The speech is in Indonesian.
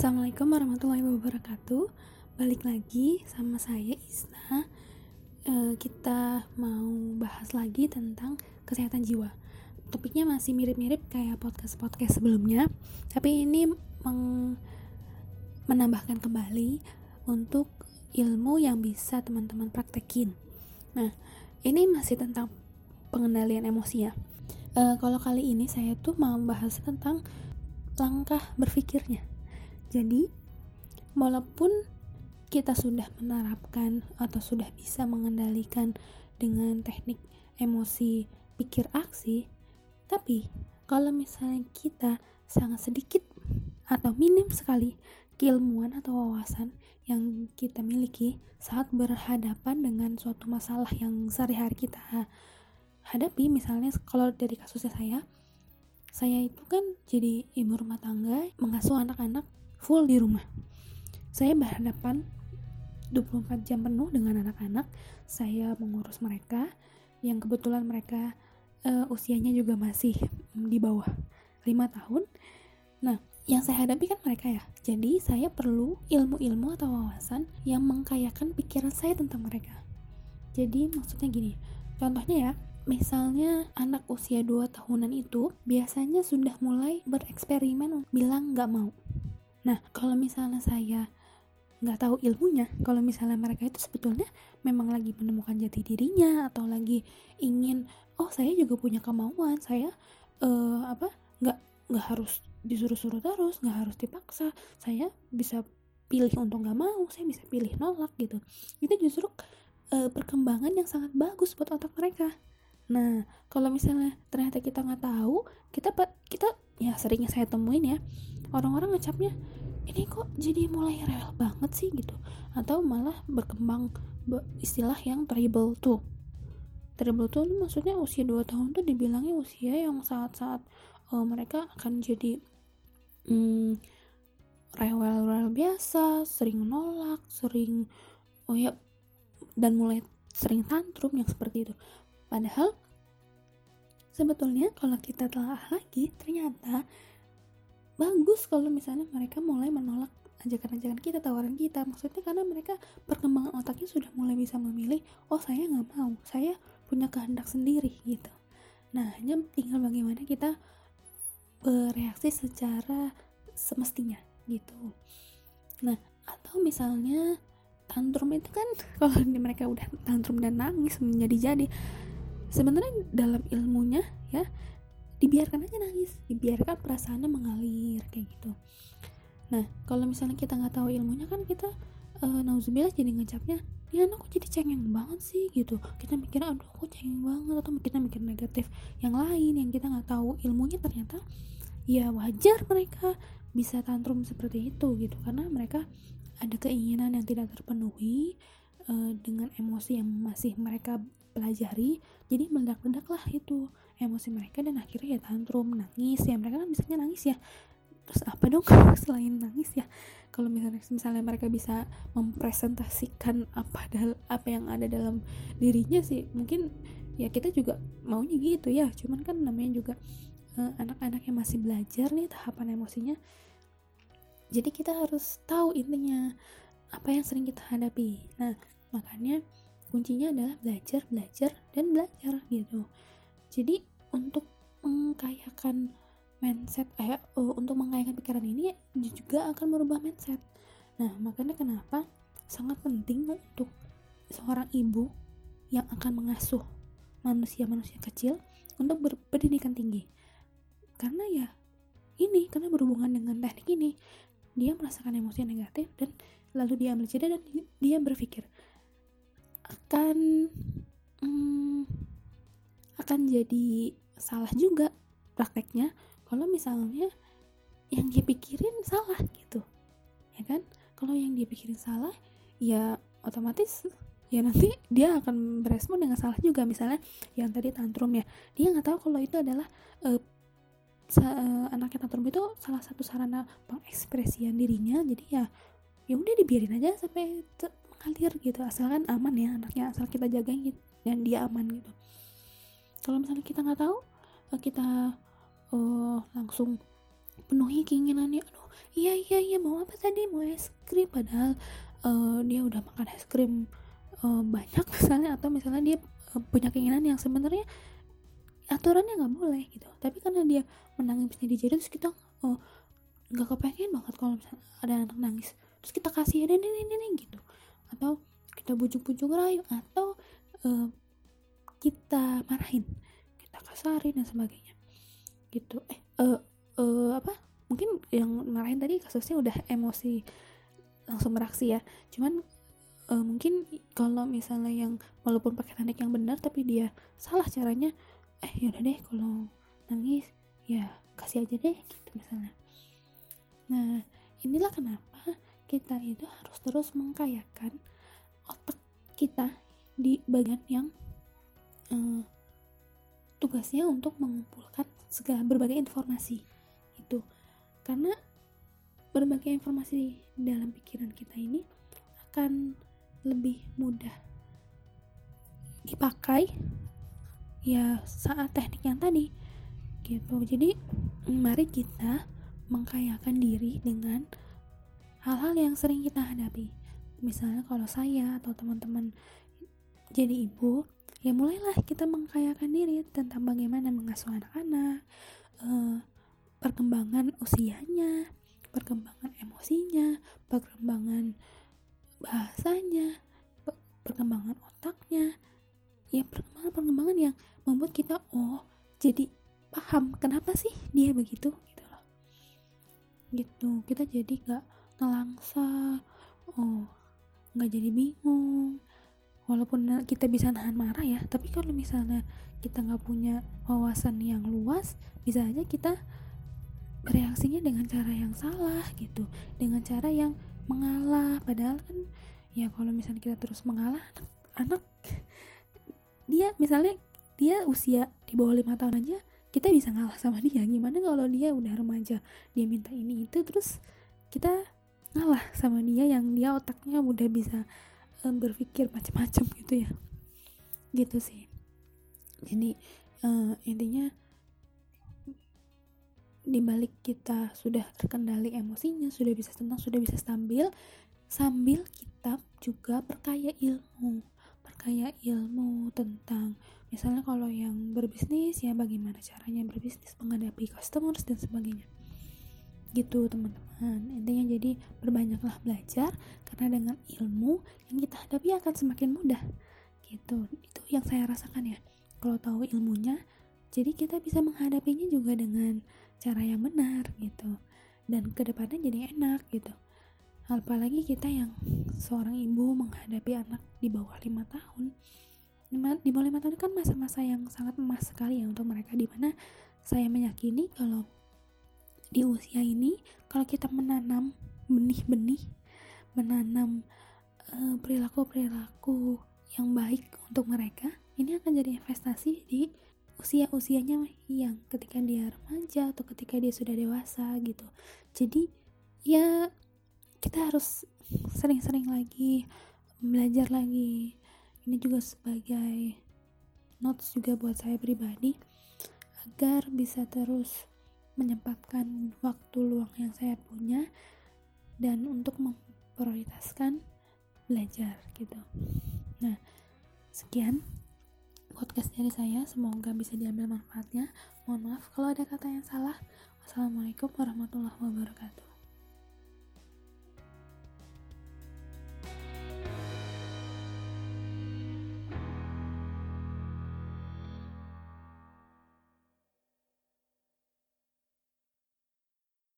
Assalamualaikum warahmatullahi wabarakatuh. Balik lagi sama saya Isna. E, kita mau bahas lagi tentang kesehatan jiwa. Topiknya masih mirip-mirip kayak podcast-podcast sebelumnya, tapi ini meng menambahkan kembali untuk ilmu yang bisa teman-teman praktekin. Nah, ini masih tentang pengendalian emosi ya. E, kalau kali ini saya tuh mau bahas tentang langkah berpikirnya. Jadi, walaupun kita sudah menerapkan atau sudah bisa mengendalikan dengan teknik emosi pikir aksi, tapi kalau misalnya kita sangat sedikit atau minim sekali keilmuan atau wawasan yang kita miliki saat berhadapan dengan suatu masalah yang sehari-hari kita hadapi misalnya kalau dari kasusnya saya saya itu kan jadi ibu rumah tangga mengasuh anak-anak full di rumah. Saya berhadapan 24 jam penuh dengan anak-anak. Saya mengurus mereka. Yang kebetulan mereka uh, usianya juga masih di bawah 5 tahun. Nah yang saya hadapi kan mereka ya. Jadi saya perlu ilmu-ilmu atau wawasan yang mengkayakan pikiran saya tentang mereka. Jadi maksudnya gini contohnya ya Misalnya anak usia 2 tahunan itu biasanya sudah mulai bereksperimen bilang nggak mau. Nah, kalau misalnya saya nggak tahu ilmunya, kalau misalnya mereka itu sebetulnya memang lagi menemukan jati dirinya atau lagi ingin, oh saya juga punya kemauan, saya uh, apa nggak nggak harus disuruh-suruh terus, nggak harus dipaksa, saya bisa pilih untuk nggak mau, saya bisa pilih nolak gitu. Itu justru uh, perkembangan yang sangat bagus buat otak mereka Nah, kalau misalnya ternyata kita nggak tahu, kita kita ya seringnya saya temuin ya, orang-orang ngecapnya ini kok jadi mulai rewel banget sih gitu, atau malah berkembang istilah yang terrible tuh. Terrible tuh maksudnya usia 2 tahun tuh dibilangnya usia yang saat-saat uh, mereka akan jadi hmm, rewel-rewel biasa, sering nolak, sering oh ya dan mulai sering tantrum yang seperti itu. Padahal sebetulnya kalau kita telah lagi ternyata bagus kalau misalnya mereka mulai menolak ajakan-ajakan kita, tawaran kita. Maksudnya karena mereka perkembangan otaknya sudah mulai bisa memilih, oh saya nggak mau, saya punya kehendak sendiri gitu. Nah, hanya tinggal bagaimana kita bereaksi secara semestinya gitu. Nah, atau misalnya tantrum itu kan kalau mereka udah tantrum dan nangis menjadi-jadi sebenarnya dalam ilmunya ya dibiarkan aja nangis dibiarkan perasaannya mengalir kayak gitu. Nah kalau misalnya kita nggak tahu ilmunya kan kita uh, nauzubillah jadi ngecapnya ya anak kok jadi cengeng banget sih gitu. Kita mikir aduh kok cengeng banget atau kita mikir negatif yang lain yang kita nggak tahu ilmunya ternyata ya wajar mereka bisa tantrum seperti itu gitu. Karena mereka ada keinginan yang tidak terpenuhi uh, dengan emosi yang masih mereka pelajari jadi meledak-ledak lah itu. Emosi mereka dan akhirnya ya tantrum nangis ya. Mereka kan bisanya nangis ya. Terus apa dong selain nangis ya? Kalau misalnya misalnya mereka bisa mempresentasikan apa dal apa yang ada dalam dirinya sih mungkin ya kita juga maunya gitu ya. Cuman kan namanya juga uh, anak-anak yang masih belajar nih tahapan emosinya. Jadi kita harus tahu intinya apa yang sering kita hadapi. Nah makanya kuncinya adalah belajar belajar dan belajar gitu. Jadi untuk mengkayakan mindset eh uh, untuk mengkayakan pikiran ini juga akan merubah mindset. Nah makanya kenapa sangat penting untuk seorang ibu yang akan mengasuh manusia-manusia kecil untuk berpendidikan tinggi. Karena ya ini karena berhubungan dengan teknik ini dia merasakan emosi negatif dan lalu dia ambil jeda dan dia berpikir akan hmm, akan jadi salah juga prakteknya. Kalau misalnya yang dia pikirin salah gitu ya kan? Kalau yang dia pikirin salah ya otomatis ya nanti dia akan berespon dengan salah juga. Misalnya yang tadi tantrum ya dia nggak tahu kalau itu adalah uh, uh, anaknya tantrum itu salah satu sarana pengekspresian dirinya. Jadi ya ya udah dibiarin aja sampai ngalir gitu asalkan aman ya anaknya asal kita jagain dan dia aman gitu. Kalau misalnya kita nggak tahu eh, kita uh, langsung penuhi keinginannya. Aduh iya iya iya mau apa tadi? Mau es krim padahal uh, dia udah makan es krim uh, banyak misalnya atau misalnya dia uh, punya keinginan yang sebenarnya aturannya nggak boleh gitu. Tapi karena dia menangis di jari terus kita oh nggak kepengen banget kalau misalnya ada anak nangis. Terus kita kasih ini ini ini gitu atau kita bujuk-bujuk rayu atau uh, kita marahin kita kasarin dan sebagainya. Gitu. Eh uh, uh, apa? Mungkin yang marahin tadi kasusnya udah emosi langsung beraksi ya. Cuman uh, mungkin kalau misalnya yang walaupun pakai teknik yang benar tapi dia salah caranya eh yaudah deh kalau nangis ya kasih aja deh gitu misalnya. Nah inilah kenapa kita itu harus terus mengkayakan otak kita di bagian yang uh, tugasnya untuk mengumpulkan segala berbagai informasi itu. Karena berbagai informasi dalam pikiran kita ini akan lebih mudah dipakai ya saat teknik yang tadi gitu. Jadi mari kita mengkayakan diri dengan hal-hal yang sering kita hadapi. Misalnya kalau saya atau teman-teman jadi ibu ya mulailah kita mengkayakan diri tentang bagaimana mengasuh anak-anak uh, perkembangan usianya perkembangan emosinya perkembangan bahasanya perkembangan otaknya. Ya perkembangan-perkembangan yang membuat kita oh jadi paham kenapa sih dia begitu gitu gitu. Kita jadi gak ngelangsa oh nggak jadi bingung. Walaupun kita bisa nahan marah ya tapi kalau misalnya kita nggak punya wawasan yang luas bisa aja kita bereaksinya dengan cara yang salah gitu dengan cara yang mengalah. Padahal kan ya kalau misalnya kita terus mengalah anak, anak dia misalnya dia usia di bawah lima tahun aja kita bisa ngalah sama dia. Gimana kalau dia udah remaja dia minta ini itu terus kita ngalah sama dia yang dia otaknya udah bisa um, berpikir macam-macam gitu ya. Gitu sih. Jadi uh, intinya dibalik kita sudah terkendali emosinya sudah bisa tenang sudah bisa stabil sambil kita juga perkaya ilmu. Perkaya ilmu tentang misalnya kalau yang berbisnis ya bagaimana caranya berbisnis menghadapi customers dan sebagainya gitu teman-teman. Intinya jadi berbanyaklah belajar karena dengan ilmu yang kita hadapi akan semakin mudah. Gitu. Itu yang saya rasakan ya. Kalau tahu ilmunya jadi kita bisa menghadapinya juga dengan cara yang benar gitu. Dan ke depannya jadi enak gitu. Apalagi kita yang seorang ibu menghadapi anak di bawah lima tahun. Di bawah lima tahun kan masa-masa yang sangat emas sekali ya untuk mereka di mana saya meyakini kalau di usia ini kalau kita menanam benih-benih menanam perilaku perilaku-perilaku yang baik untuk mereka ini akan jadi investasi di usia-usianya yang ketika dia remaja atau ketika dia sudah dewasa gitu. Jadi ya kita harus sering-sering lagi belajar lagi. Ini juga sebagai notes juga buat saya pribadi agar bisa terus menyempatkan waktu luang yang saya punya dan untuk memprioritaskan belajar gitu. Nah sekian podcast dari saya. Semoga bisa diambil manfaatnya. Mohon maaf kalau ada kata yang salah. Wassalamualaikum warahmatullahi wabarakatuh